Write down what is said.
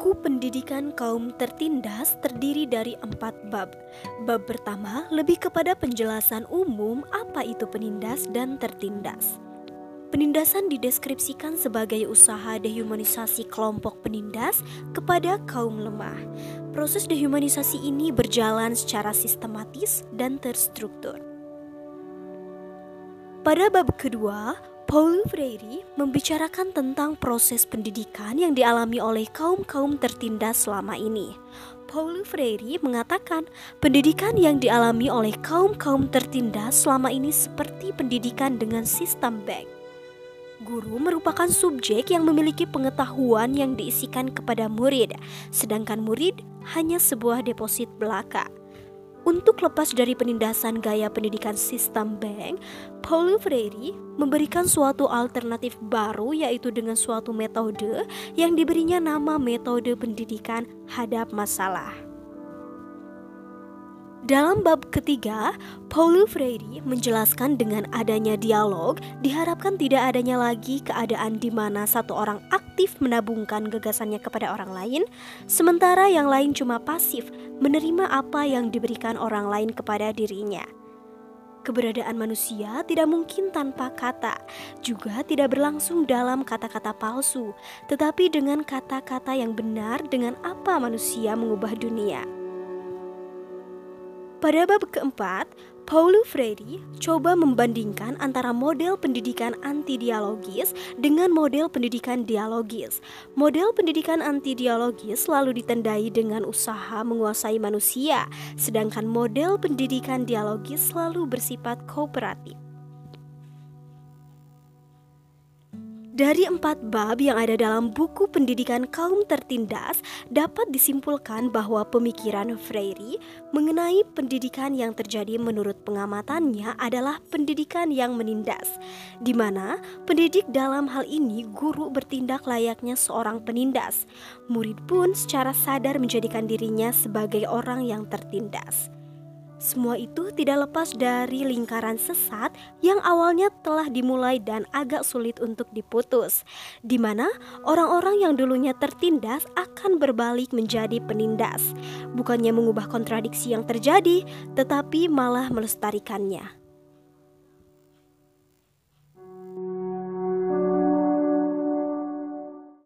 Buku pendidikan kaum tertindas terdiri dari empat bab. Bab pertama lebih kepada penjelasan umum apa itu penindas dan tertindas. Penindasan dideskripsikan sebagai usaha dehumanisasi kelompok penindas kepada kaum lemah. Proses dehumanisasi ini berjalan secara sistematis dan terstruktur. Pada bab kedua, Paulo Freire membicarakan tentang proses pendidikan yang dialami oleh kaum-kaum tertindas selama ini. Paulo Freire mengatakan pendidikan yang dialami oleh kaum-kaum tertindas selama ini seperti pendidikan dengan sistem bank. Guru merupakan subjek yang memiliki pengetahuan yang diisikan kepada murid, sedangkan murid hanya sebuah deposit belaka. Untuk lepas dari penindasan gaya pendidikan sistem bank, Paulo Freire memberikan suatu alternatif baru yaitu dengan suatu metode yang diberinya nama metode pendidikan hadap masalah. Dalam bab ketiga, Paulo Freire menjelaskan dengan adanya dialog diharapkan tidak adanya lagi keadaan di mana satu orang aktif menabungkan gagasannya kepada orang lain, sementara yang lain cuma pasif menerima apa yang diberikan orang lain kepada dirinya. Keberadaan manusia tidak mungkin tanpa kata, juga tidak berlangsung dalam kata-kata palsu, tetapi dengan kata-kata yang benar dengan apa manusia mengubah dunia. Pada bab keempat, Paulo Freire coba membandingkan antara model pendidikan anti-dialogis dengan model pendidikan dialogis. Model pendidikan anti-dialogis selalu ditandai dengan usaha menguasai manusia, sedangkan model pendidikan dialogis selalu bersifat kooperatif. Dari empat bab yang ada dalam buku pendidikan kaum tertindas, dapat disimpulkan bahwa pemikiran Freire mengenai pendidikan yang terjadi menurut pengamatannya adalah pendidikan yang menindas, di mana pendidik dalam hal ini guru bertindak layaknya seorang penindas. Murid pun secara sadar menjadikan dirinya sebagai orang yang tertindas. Semua itu tidak lepas dari lingkaran sesat yang awalnya telah dimulai dan agak sulit untuk diputus, di mana orang-orang yang dulunya tertindas akan berbalik menjadi penindas, bukannya mengubah kontradiksi yang terjadi, tetapi malah melestarikannya.